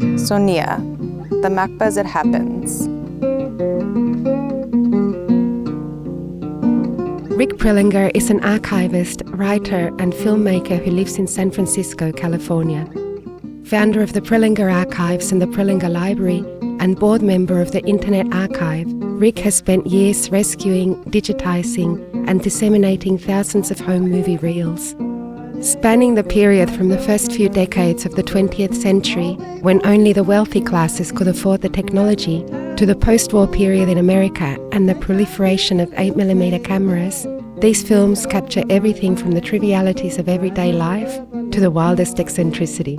Sonia, The MACBA as It Happens. Rick Prelinger is an archivist, writer, and filmmaker who lives in San Francisco, California. Founder of the Prelinger Archives and the Prelinger Library, and board member of the Internet Archive, Rick has spent years rescuing, digitizing, and disseminating thousands of home movie reels. Spanning the period from the first few decades of the 20th century, when only the wealthy classes could afford the technology, to the post war period in America and the proliferation of 8mm cameras, these films capture everything from the trivialities of everyday life to the wildest eccentricity.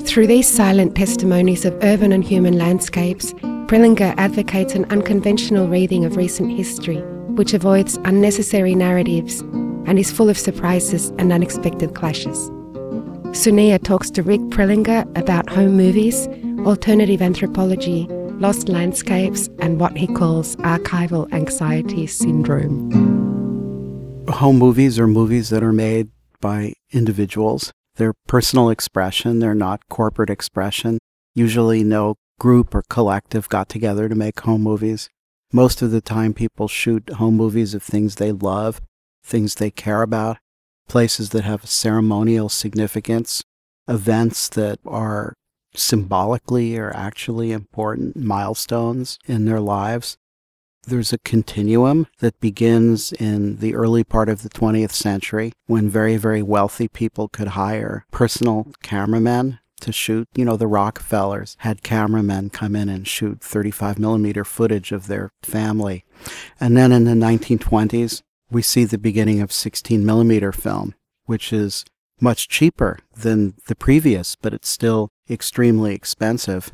Through these silent testimonies of urban and human landscapes, Prelinger advocates an unconventional reading of recent history, which avoids unnecessary narratives and is full of surprises and unexpected clashes. Sonia talks to Rick Prelinger about home movies, alternative anthropology, lost landscapes, and what he calls archival anxiety syndrome. Home movies are movies that are made by individuals they're personal expression, they're not corporate expression. Usually, no group or collective got together to make home movies. Most of the time, people shoot home movies of things they love, things they care about, places that have ceremonial significance, events that are symbolically or actually important milestones in their lives. There's a continuum that begins in the early part of the 20th century when very, very wealthy people could hire personal cameramen to shoot. You know, the Rockefellers had cameramen come in and shoot 35 millimeter footage of their family. And then in the 1920s, we see the beginning of 16 millimeter film, which is much cheaper than the previous, but it's still extremely expensive.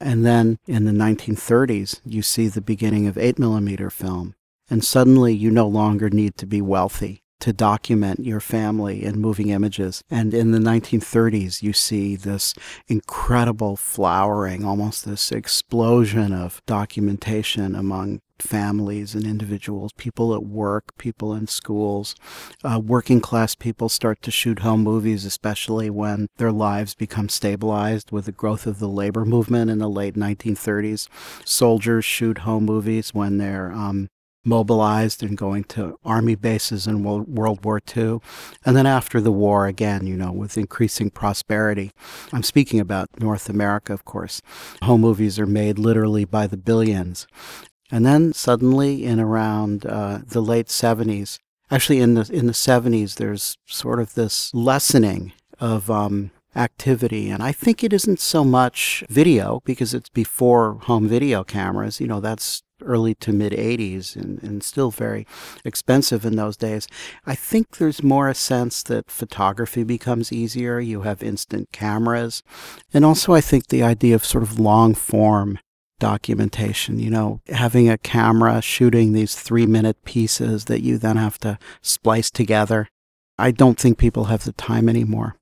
And then in the 1930s, you see the beginning of 8 millimeter film. And suddenly you no longer need to be wealthy to document your family in moving images. And in the 1930s, you see this incredible flowering, almost this explosion of documentation among families and individuals, people at work, people in schools. Uh, working class people start to shoot home movies, especially when their lives become stabilized with the growth of the labor movement in the late 1930s. Soldiers shoot home movies when they're um, mobilized and going to army bases in World War II. And then after the war, again, you know, with increasing prosperity. I'm speaking about North America, of course. Home movies are made literally by the billions. And then suddenly, in around uh, the late 70s, actually in the in the 70s, there's sort of this lessening of um, activity, and I think it isn't so much video because it's before home video cameras. You know, that's early to mid 80s and, and still very expensive in those days. I think there's more a sense that photography becomes easier. You have instant cameras. And also, I think the idea of sort of long form documentation, you know, having a camera shooting these three minute pieces that you then have to splice together. I don't think people have the time anymore.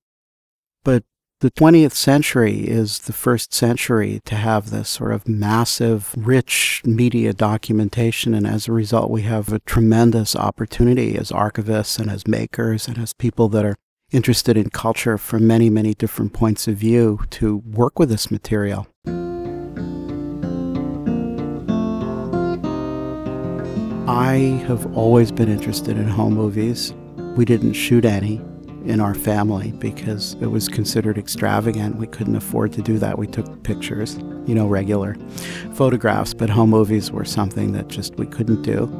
But the 20th century is the first century to have this sort of massive, rich media documentation. And as a result, we have a tremendous opportunity as archivists and as makers and as people that are interested in culture from many, many different points of view to work with this material. I have always been interested in home movies. We didn't shoot any in our family because it was considered extravagant. We couldn't afford to do that. We took pictures, you know, regular photographs, but home movies were something that just we couldn't do.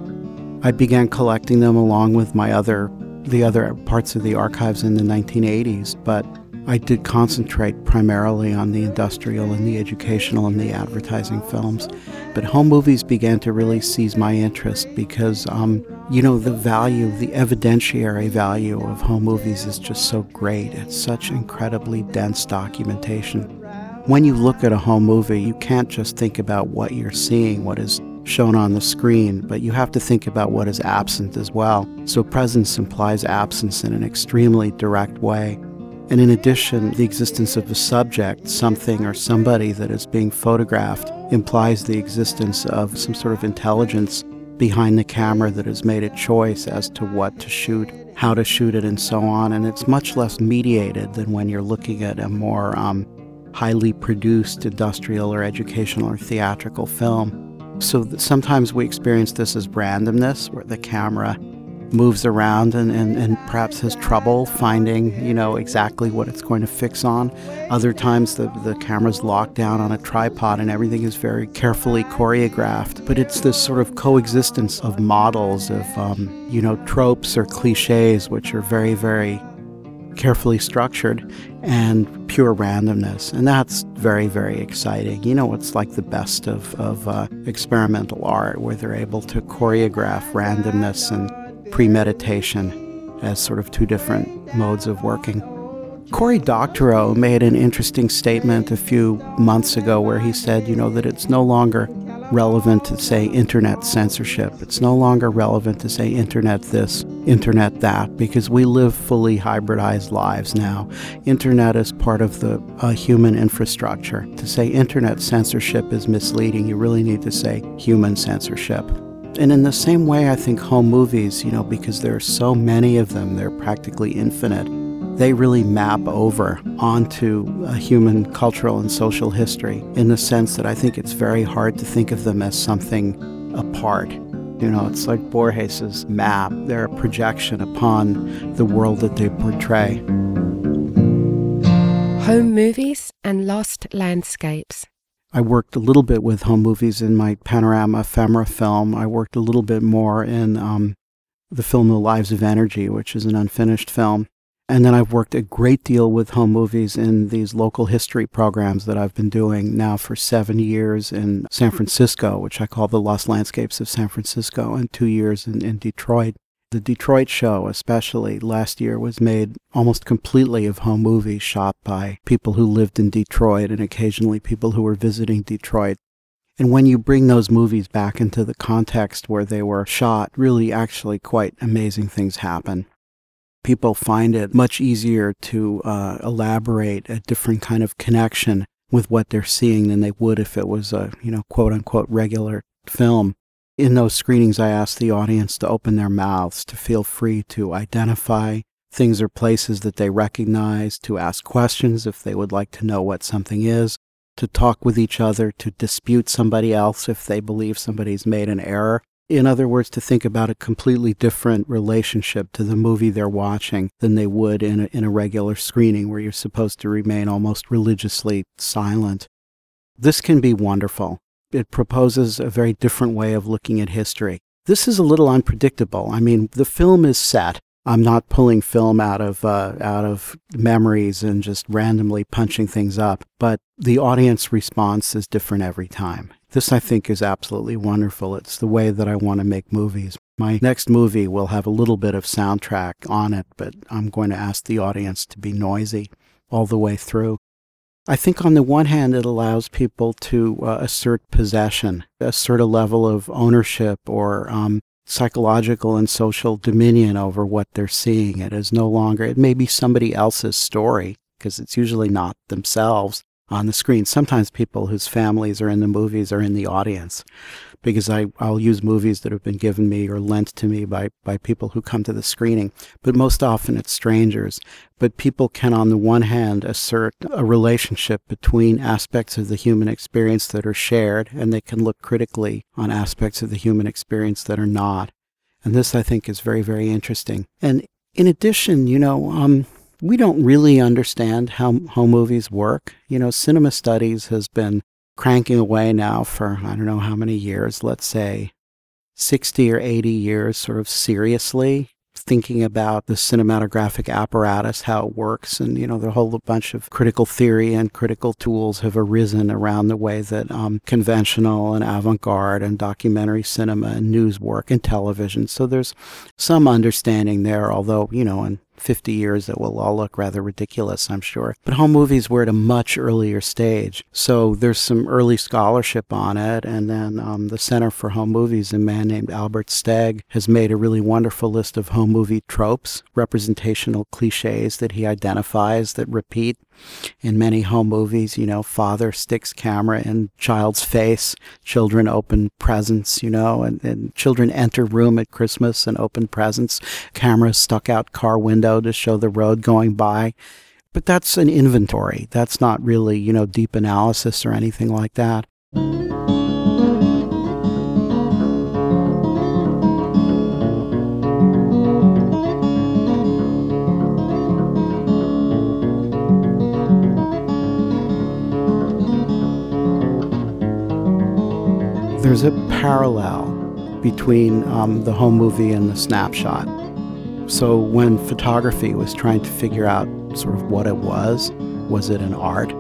I began collecting them along with my other the other parts of the archives in the 1980s, but I did concentrate primarily on the industrial and the educational and the advertising films. But home movies began to really seize my interest because, um, you know, the value, the evidentiary value of home movies is just so great. It's such incredibly dense documentation. When you look at a home movie, you can't just think about what you're seeing, what is shown on the screen, but you have to think about what is absent as well. So presence implies absence in an extremely direct way. And in addition, the existence of a subject, something or somebody that is being photographed, implies the existence of some sort of intelligence behind the camera that has made a choice as to what to shoot, how to shoot it, and so on. And it's much less mediated than when you're looking at a more um, highly produced industrial or educational or theatrical film. So sometimes we experience this as randomness, where the camera moves around and, and, and perhaps has trouble finding, you know, exactly what it's going to fix on. Other times the, the camera's locked down on a tripod and everything is very carefully choreographed. But it's this sort of coexistence of models, of, um, you know, tropes or cliches, which are very, very carefully structured and pure randomness. And that's very, very exciting. You know, it's like the best of, of uh, experimental art where they're able to choreograph randomness and premeditation as sort of two different modes of working. Cory Doctorow made an interesting statement a few months ago where he said, you know, that it's no longer relevant to say internet censorship. It's no longer relevant to say internet this, internet that, because we live fully hybridized lives now. Internet is part of the uh, human infrastructure. To say internet censorship is misleading. You really need to say human censorship. And in the same way, I think home movies, you know, because there are so many of them, they're practically infinite they really map over onto a human cultural and social history in the sense that I think it's very hard to think of them as something apart. You know, it's like Borges's map. They're a projection upon the world that they portray. Home movies and lost landscapes. I worked a little bit with home movies in my panorama ephemera film. I worked a little bit more in um, the film The Lives of Energy, which is an unfinished film. And then I've worked a great deal with home movies in these local history programs that I've been doing now for seven years in San Francisco, which I call the Lost Landscapes of San Francisco, and two years in, in Detroit. The Detroit show, especially last year, was made almost completely of home movies shot by people who lived in Detroit and occasionally people who were visiting Detroit. And when you bring those movies back into the context where they were shot, really actually quite amazing things happen people find it much easier to uh, elaborate a different kind of connection with what they're seeing than they would if it was a, you know, quote unquote regular film. In those screenings, I ask the audience to open their mouths, to feel free to identify things or places that they recognize, to ask questions if they would like to know what something is, to talk with each other, to dispute somebody else if they believe somebody's made an error, in other words, to think about a completely different relationship to the movie they're watching than they would in a, in a regular screening where you're supposed to remain almost religiously silent. This can be wonderful. It proposes a very different way of looking at history. This is a little unpredictable. I mean, the film is set. I'm not pulling film out of uh, out of memories and just randomly punching things up, but the audience response is different every time. This, I think, is absolutely wonderful. It's the way that I want to make movies. My next movie will have a little bit of soundtrack on it, but I'm going to ask the audience to be noisy all the way through. I think on the one hand, it allows people to uh, assert possession, assert a level of ownership or um, psychological and social dominion over what they're seeing. It is no longer, it may be somebody else's story because it's usually not themselves on the screen. Sometimes people whose families are in the movies are in the audience because I, I'll use movies that have been given me or lent to me by, by people who come to the screening. But most often it's strangers. But people can, on the one hand, assert a relationship between aspects of the human experience that are shared, and they can look critically on aspects of the human experience that are not. And this, I think, is very, very interesting. And in addition, you know, um, we don't really understand how home movies work. You know, cinema studies has been cranking away now for I don't know how many years, let's say 60 or 80 years, sort of seriously thinking about the cinematographic apparatus, how it works, and you know, the whole bunch of critical theory and critical tools have arisen around the way that um, conventional and avant-garde and documentary cinema and news work and television. So there's some understanding there, although you know, in 50 years it will all look rather ridiculous, I'm sure. But home movies were at a much earlier stage. So there's some early scholarship on it. And then um, the Center for Home Movies, a man named Albert Steg, has made a really wonderful list of home movie tropes, representational cliches that he identifies that repeat in many home movies, you know, father sticks camera in child's face, children open presents, you know, and, and children enter room at Christmas and open presents, camera stuck out car window to show the road going by. But that's an inventory. That's not really, you know, deep analysis or anything like that. There's a parallel between um, the home movie and the snapshot. So when photography was trying to figure out sort of what it was, was it an art?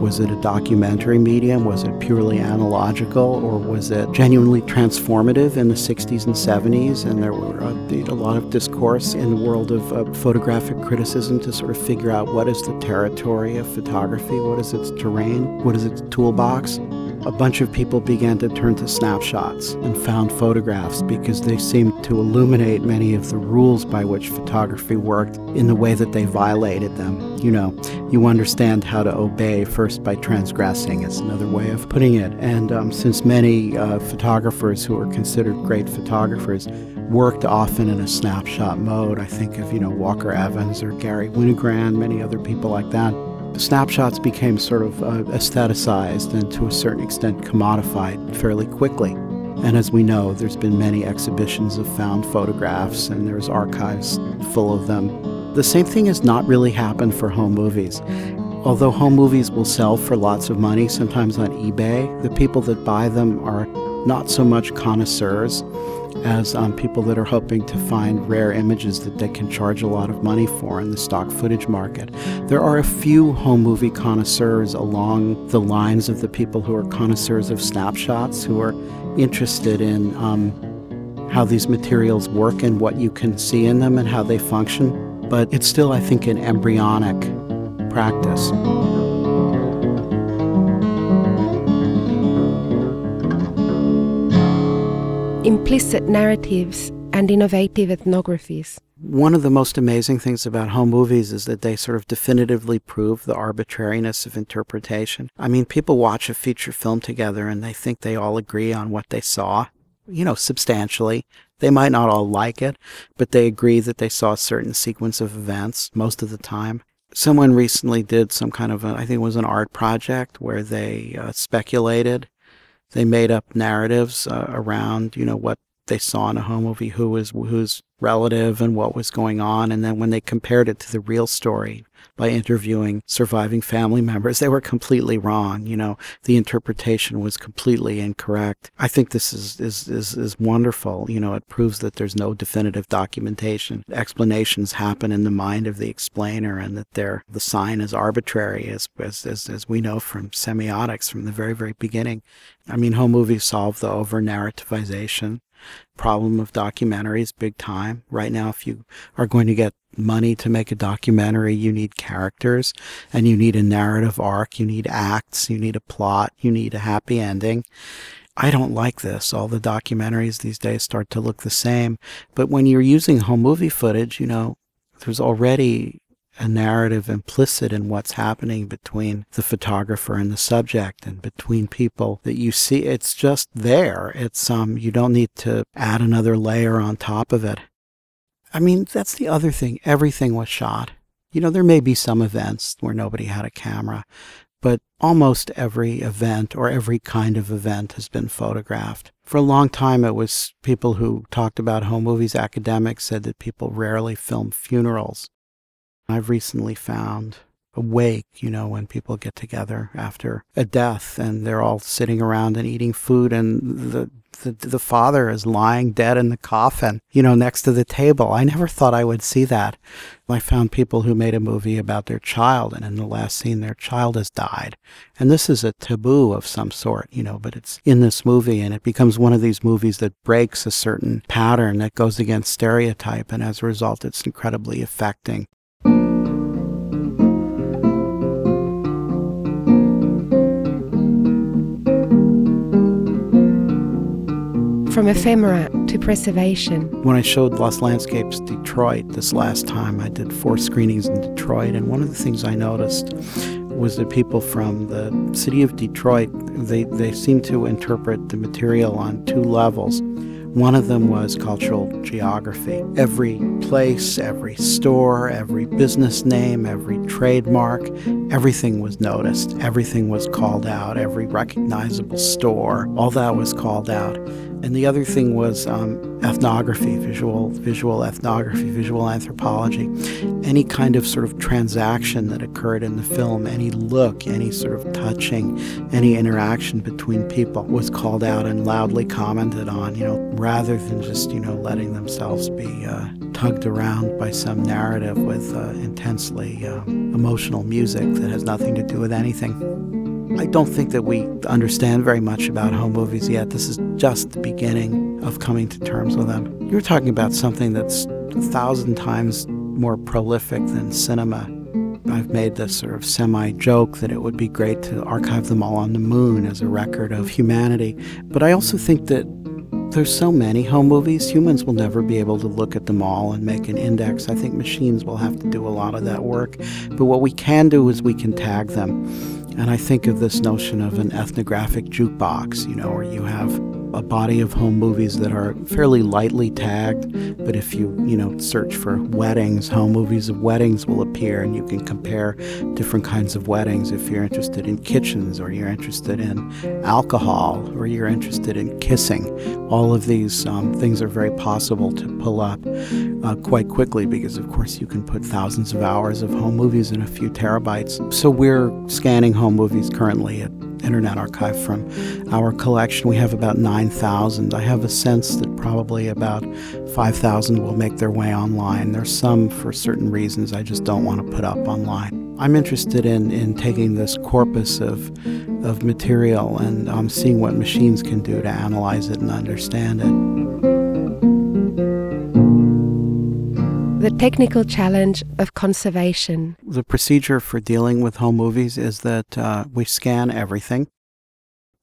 Was it a documentary medium? Was it purely analogical? Or was it genuinely transformative in the 60s and 70s? And there were a, uh, a lot of discourse in the world of uh, photographic criticism to sort of figure out what is the territory of photography? What is its terrain? What is its toolbox? A bunch of people began to turn to snapshots and found photographs because they seemed to illuminate many of the rules by which photography worked in the way that they violated them. You know, you understand how to obey first by transgressing, is another way of putting it. And um, since many uh, photographers who are considered great photographers worked often in a snapshot mode, I think of, you know, Walker Evans or Garry Winogrand, many other people like that snapshots became sort of uh, aestheticized and to a certain extent commodified fairly quickly. And as we know, there's been many exhibitions of found photographs and there's archives full of them. The same thing has not really happened for home movies. Although home movies will sell for lots of money, sometimes on eBay, the people that buy them are not so much connoisseurs as um, people that are hoping to find rare images that they can charge a lot of money for in the stock footage market. There are a few home movie connoisseurs along the lines of the people who are connoisseurs of snapshots who are interested in um, how these materials work and what you can see in them and how they function. But it's still, I think, an embryonic practice. Implicit narratives, and innovative ethnographies. One of the most amazing things about home movies is that they sort of definitively prove the arbitrariness of interpretation. I mean, people watch a feature film together and they think they all agree on what they saw, you know, substantially. They might not all like it, but they agree that they saw a certain sequence of events most of the time. Someone recently did some kind of, a, I think it was an art project where they uh, speculated they made up narratives uh, around, you know, what they saw in a home movie, who was whose relative and what was going on. And then when they compared it to the real story by interviewing surviving family members, they were completely wrong. You know, the interpretation was completely incorrect. I think this is, is, is, is wonderful. You know, it proves that there's no definitive documentation. Explanations happen in the mind of the explainer and that they're, the sign is arbitrary as, as, as, as we know from semiotics from the very, very beginning. I mean, home movies solve the over narrativization problem of documentaries big time. Right now, if you are going to get money to make a documentary, you need characters and you need a narrative arc, you need acts, you need a plot, you need a happy ending. I don't like this. All the documentaries these days start to look the same. But when you're using home movie footage, you know, there's already a narrative implicit in what's happening between the photographer and the subject and between people that you see. It's just there. It's um you don't need to add another layer on top of it. I mean that's the other thing. Everything was shot. You know there may be some events where nobody had a camera but almost every event or every kind of event has been photographed. For a long time, it was people who talked about home movies, academics said that people rarely film funerals. I've recently found a wake, you know, when people get together after a death and they're all sitting around and eating food and the the, the father is lying dead in the coffin, you know, next to the table. I never thought I would see that. I found people who made a movie about their child, and in the last scene, their child has died. And this is a taboo of some sort, you know, but it's in this movie, and it becomes one of these movies that breaks a certain pattern that goes against stereotype, and as a result, it's incredibly affecting. From ephemera to preservation. When I showed Lost Landscapes Detroit this last time, I did four screenings in Detroit, and one of the things I noticed was that people from the city of Detroit, they, they seem to interpret the material on two levels. One of them was cultural geography. Every place, every store, every business name, every trademark, everything was noticed. Everything was called out. Every recognizable store, all that was called out. And the other thing was um, ethnography, visual, visual ethnography, visual anthropology. Any kind of sort of transaction that occurred in the film, any look, any sort of touching, any interaction between people was called out and loudly commented on, you know, rather than just, you know, letting themselves be uh, tugged around by some narrative with uh, intensely uh, emotional music that has nothing to do with anything. I don't think that we understand very much about home movies yet. This is just the beginning of coming to terms with them. You're talking about something that's a thousand times more prolific than cinema. I've made this sort of semi joke that it would be great to archive them all on the moon as a record of humanity. But I also think that there's so many home movies, humans will never be able to look at them all and make an index. I think machines will have to do a lot of that work. But what we can do is we can tag them. And I think of this notion of an ethnographic jukebox, you know, where you have a body of home movies that are fairly lightly tagged, but if you, you know, search for weddings, home movies of weddings will appear and you can compare different kinds of weddings if you're interested in kitchens or you're interested in alcohol or you're interested in kissing. All of these um, things are very possible to pull up uh, quite quickly because, of course, you can put thousands of hours of home movies in a few terabytes. So we're scanning home movies currently at Internet Archive from our collection. We have about 9,000. I have a sense that probably about 5,000 will make their way online. There's some for certain reasons I just don't want to put up online. I'm interested in, in taking this corpus of, of material and um, seeing what machines can do to analyze it and understand it. The technical challenge of conservation. The procedure for dealing with home movies is that uh, we scan everything.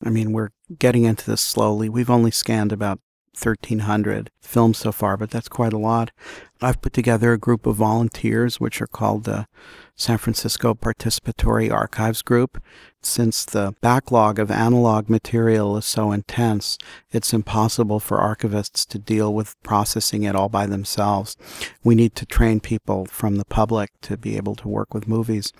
I mean, we're getting into this slowly. We've only scanned about 1,300 films so far, but that's quite a lot. I've put together a group of volunteers, which are called the San Francisco Participatory Archives Group. Since the backlog of analog material is so intense, it's impossible for archivists to deal with processing it all by themselves. We need to train people from the public to be able to work with movies.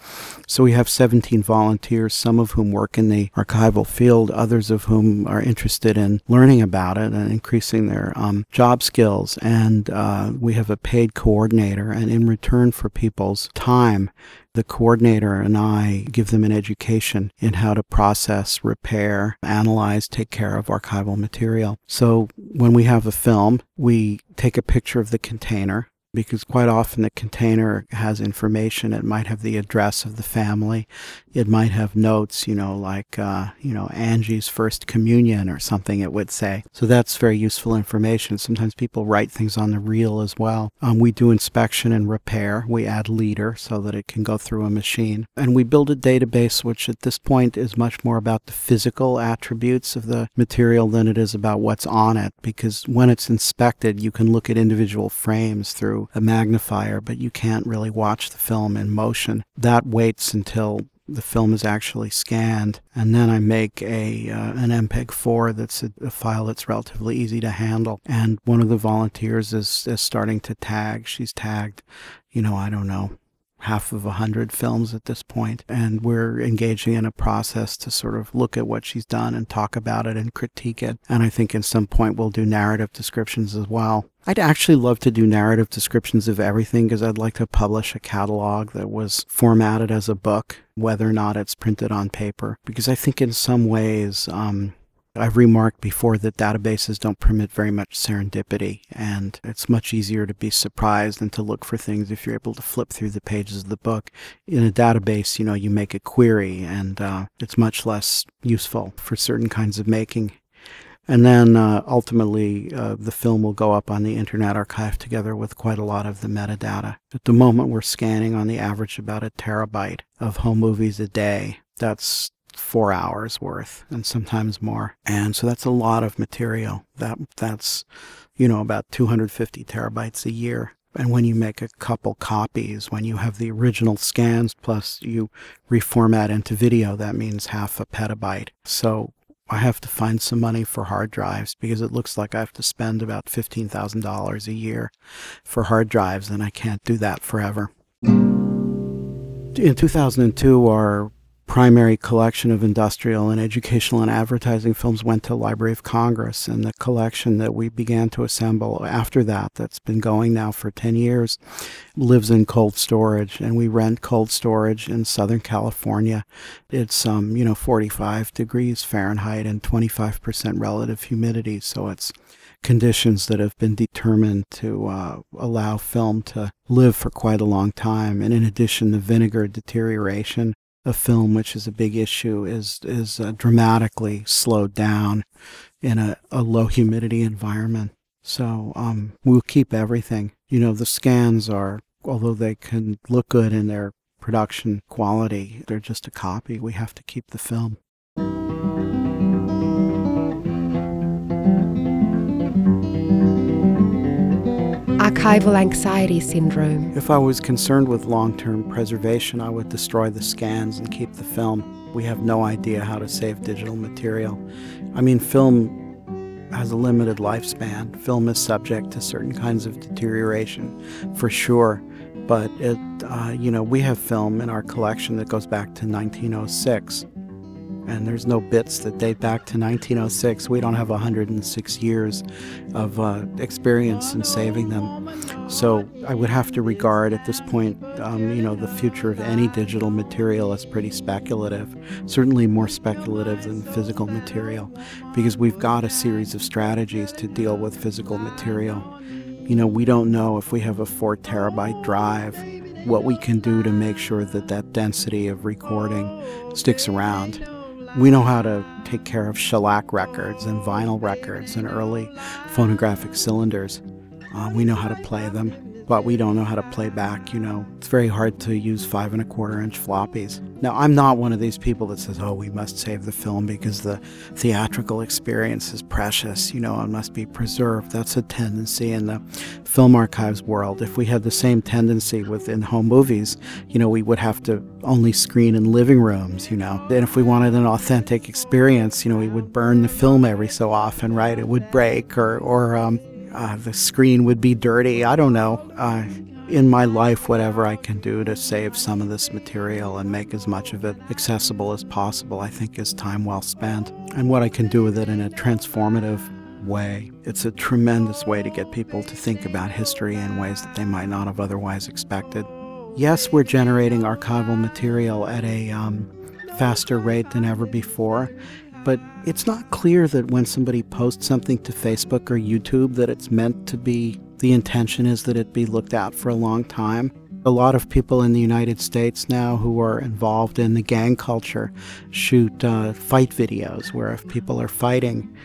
So we have 17 volunteers, some of whom work in the archival field, others of whom are interested in learning about it and increasing their um, job skills. And uh, we have a paid coordinator, and in return for people's time, the coordinator and I give them an education in how to process, repair, analyze, take care of archival material. So when we have a film, we take a picture of the container because quite often the container has information. It might have the address of the family. It might have notes, you know, like, uh, you know, Angie's first communion or something it would say. So that's very useful information. Sometimes people write things on the reel as well. Um, we do inspection and repair. We add leader so that it can go through a machine. And we build a database which at this point is much more about the physical attributes of the material than it is about what's on it because when it's inspected, you can look at individual frames through a magnifier, but you can't really watch the film in motion. That waits until the film is actually scanned, and then I make a uh, an MPEG-4 that's a, a, file that's relatively easy to handle. And one of the volunteers is is starting to tag. She's tagged, you know, I don't know, half of a hundred films at this point, and we're engaging in a process to sort of look at what she's done and talk about it and critique it. And I think at some point we'll do narrative descriptions as well. I'd actually love to do narrative descriptions of everything because I'd like to publish a catalog that was formatted as a book, whether or not it's printed on paper. Because I think in some ways, um, I've remarked before that databases don't permit very much serendipity, and it's much easier to be surprised than to look for things if you're able to flip through the pages of the book. In a database, you know, you make a query, and uh, it's much less useful for certain kinds of making. And then uh, ultimately, uh, the film will go up on the Internet Archive together with quite a lot of the metadata. At the moment, we're scanning on the average about a terabyte of home movies a day. That's four hours worth and sometimes more. And so that's a lot of material. That that's, you know, about 250 terabytes a year. And when you make a couple copies, when you have the original scans plus you reformat into video, that means half a petabyte. So I have to find some money for hard drives because it looks like I have to spend about $15,000 a year for hard drives, and I can't do that forever. In 2002, our primary collection of industrial and educational and advertising films went to Library of Congress, and the collection that we began to assemble after that, that's been going now for 10 years, lives in cold storage, and we rent cold storage in Southern California. It's um, you know 45 degrees Fahrenheit and 25% relative humidity, so it's conditions that have been determined to uh, allow film to live for quite a long time. And in addition, the vinegar deterioration of film, which is a big issue, is is uh, dramatically slowed down in a, a low humidity environment. So um, we'll keep everything. You know, the scans are, although they can look good in their production quality, they're just a copy. We have to keep the film. Archival anxiety syndrome. If I was concerned with long term preservation, I would destroy the scans and keep the film. We have no idea how to save digital material. I mean, film has a limited lifespan. Film is subject to certain kinds of deterioration, for sure. But it, uh, you know, we have film in our collection that goes back to 1906 and there's no bits that date back to 1906. We don't have 106 years of uh, experience in saving them. So I would have to regard at this point, um, you know, the future of any digital material as pretty speculative, certainly more speculative than physical material, because we've got a series of strategies to deal with physical material. You know, we don't know if we have a four terabyte drive what we can do to make sure that that density of recording sticks around. We know how to take care of shellac records and vinyl records and early phonographic cylinders. Uh, we know how to play them, but we don't know how to play back. You know, it's very hard to use five and a quarter inch floppies. Now, I'm not one of these people that says, oh, we must save the film because the theatrical experience is precious, you know, and must be preserved. That's a tendency in the film archives world. If we had the same tendency within home movies, you know, we would have to only screen in living rooms, you know. And if we wanted an authentic experience, you know, we would burn the film every so often, right? It would break or, or um, uh, the screen would be dirty. I don't know. Uh, in my life, whatever I can do to save some of this material and make as much of it accessible as possible, I think is time well spent. And what I can do with it in a transformative way. It's a tremendous way to get people to think about history in ways that they might not have otherwise expected. Yes, we're generating archival material at a um, faster rate than ever before, but it's not clear that when somebody posts something to Facebook or YouTube that it's meant to be the intention is that it be looked at for a long time. A lot of people in the United States now who are involved in the gang culture shoot uh, fight videos where if people are fighting,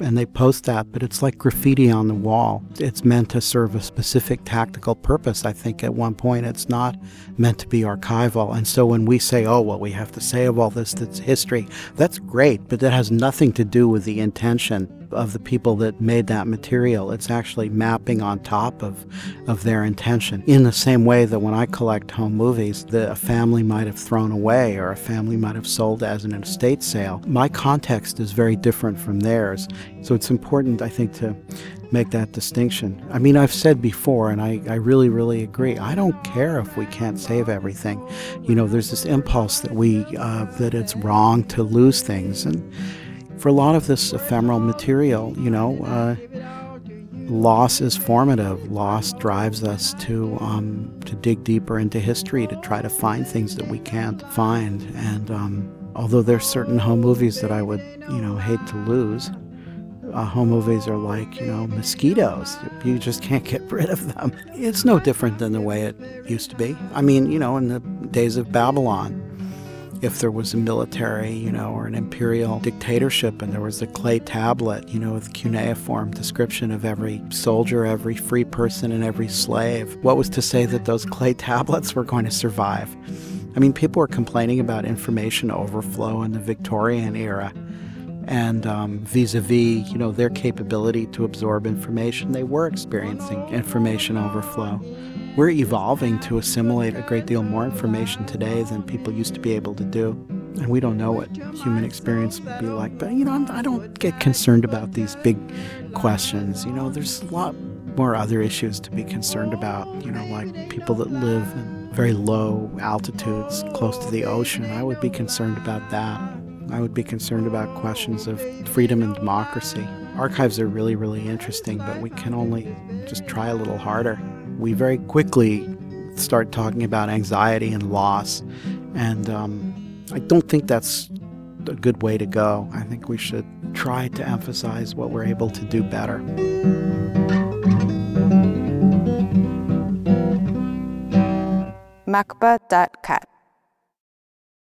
and they post that, but it's like graffiti on the wall. It's meant to serve a specific tactical purpose. I think at one point it's not meant to be archival. And so when we say, oh, well, we have to save all this that's history, that's great, but that has nothing to do with the intention of the people that made that material. It's actually mapping on top of, of their intention. In the same way that when I collect home movies that a family might have thrown away or a family might have sold as an estate sale, my context is very different from theirs. So it's important, I think, to make that distinction. I mean, I've said before, and I, I really, really agree. I don't care if we can't save everything. You know, there's this impulse that we uh, that it's wrong to lose things, and for a lot of this ephemeral material, you know, uh, loss is formative. Loss drives us to um, to dig deeper into history to try to find things that we can't find. And um, although there's certain home movies that I would, you know, hate to lose, uh, home movies are like, you know, mosquitoes. You just can't get rid of them. It's no different than the way it used to be. I mean, you know, in the days of Babylon, if there was a military, you know, or an imperial dictatorship and there was a clay tablet, you know, with cuneiform description of every soldier, every free person, and every slave, what was to say that those clay tablets were going to survive? I mean, people were complaining about information overflow in the Victorian era. And vis a vis, you know, their capability to absorb information, they were experiencing information overflow. We're evolving to assimilate a great deal more information today than people used to be able to do. and we don't know what human experience would be like. But, you know, I'm, I do not get concerned about these big questions. You know, there's a lot more other issues to be concerned about, you know, like people that live in very low altitudes close to the ocean. I would be concerned about that. I would be concerned about questions of freedom and democracy. Archives are really, really interesting, but we can only just try a little harder. We very quickly start talking about anxiety and loss, and um, I don't think that's a good way to go. I think we should try to emphasize what we're able to do better. Makba.cat